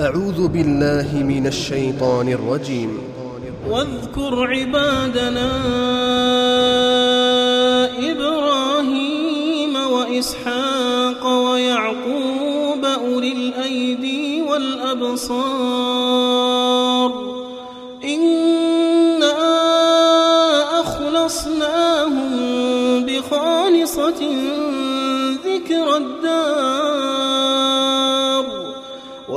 أعوذ بالله من الشيطان الرجيم. واذكر عبادنا إبراهيم وإسحاق ويعقوب أولي الأيدي والأبصار. إنا أخلصناهم بخالصة ذكر الدار.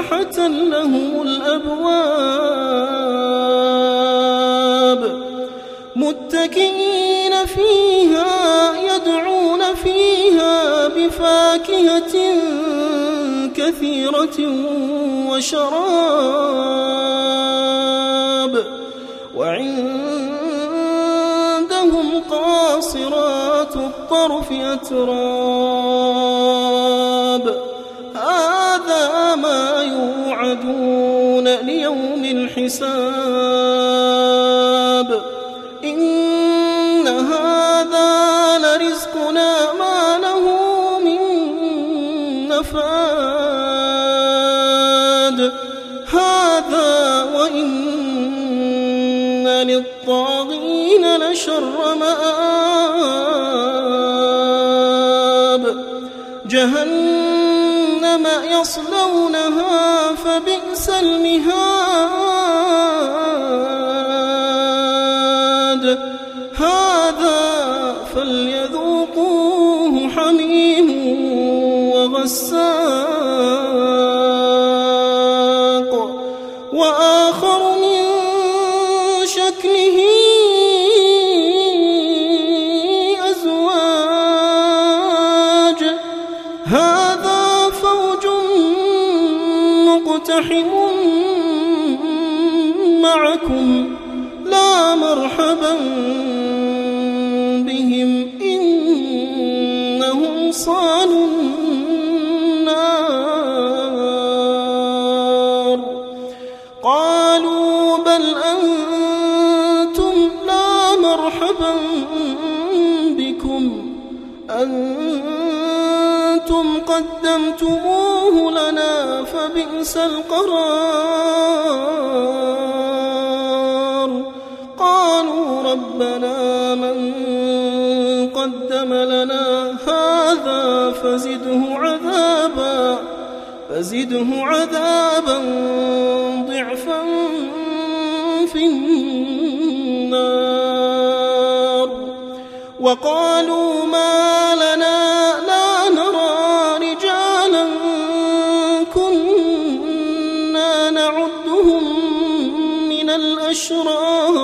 مفتحة لهم الأبواب. متكئين فيها يدعون فيها بفاكهة كثيرة وشراب. وعندهم قاصرات الطرف أتراب. يوعدون ليوم الحساب إن هذا لرزقنا ما له من نفاد هذا وإن للطاغين لشر مآب جهنم يصلونها فبئس المهاد. مقتحم معكم لا مرحبا بهم إنهم صالوا النار. قالوا بل أنتم لا مرحبا بكم. أنتم قدمتموه لنا فبئس القرار. قالوا ربنا من قدم لنا هذا فزده عذابا فزده عذابا ضعفا في النار. وقالوا ما الأشرار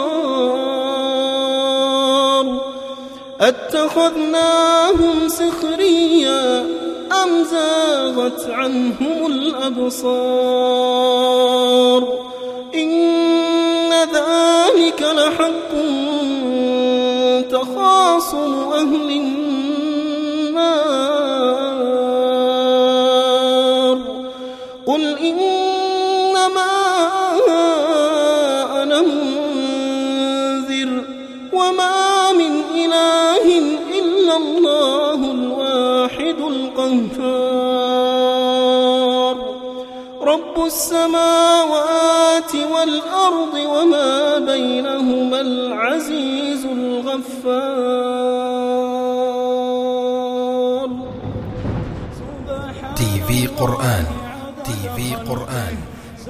أتخذناهم سخريا أم زاغت عنهم الأبصار إن ذلك لحق تخاصم أهل النار قل إنما أنا منذر وما من إله إلا الله الواحد القهار. رب السماوات والأرض وما بينهما العزيز الغفار. تي في قرآن تي في قرآن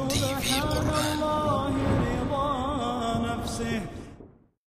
تي في قرآن. Yeah.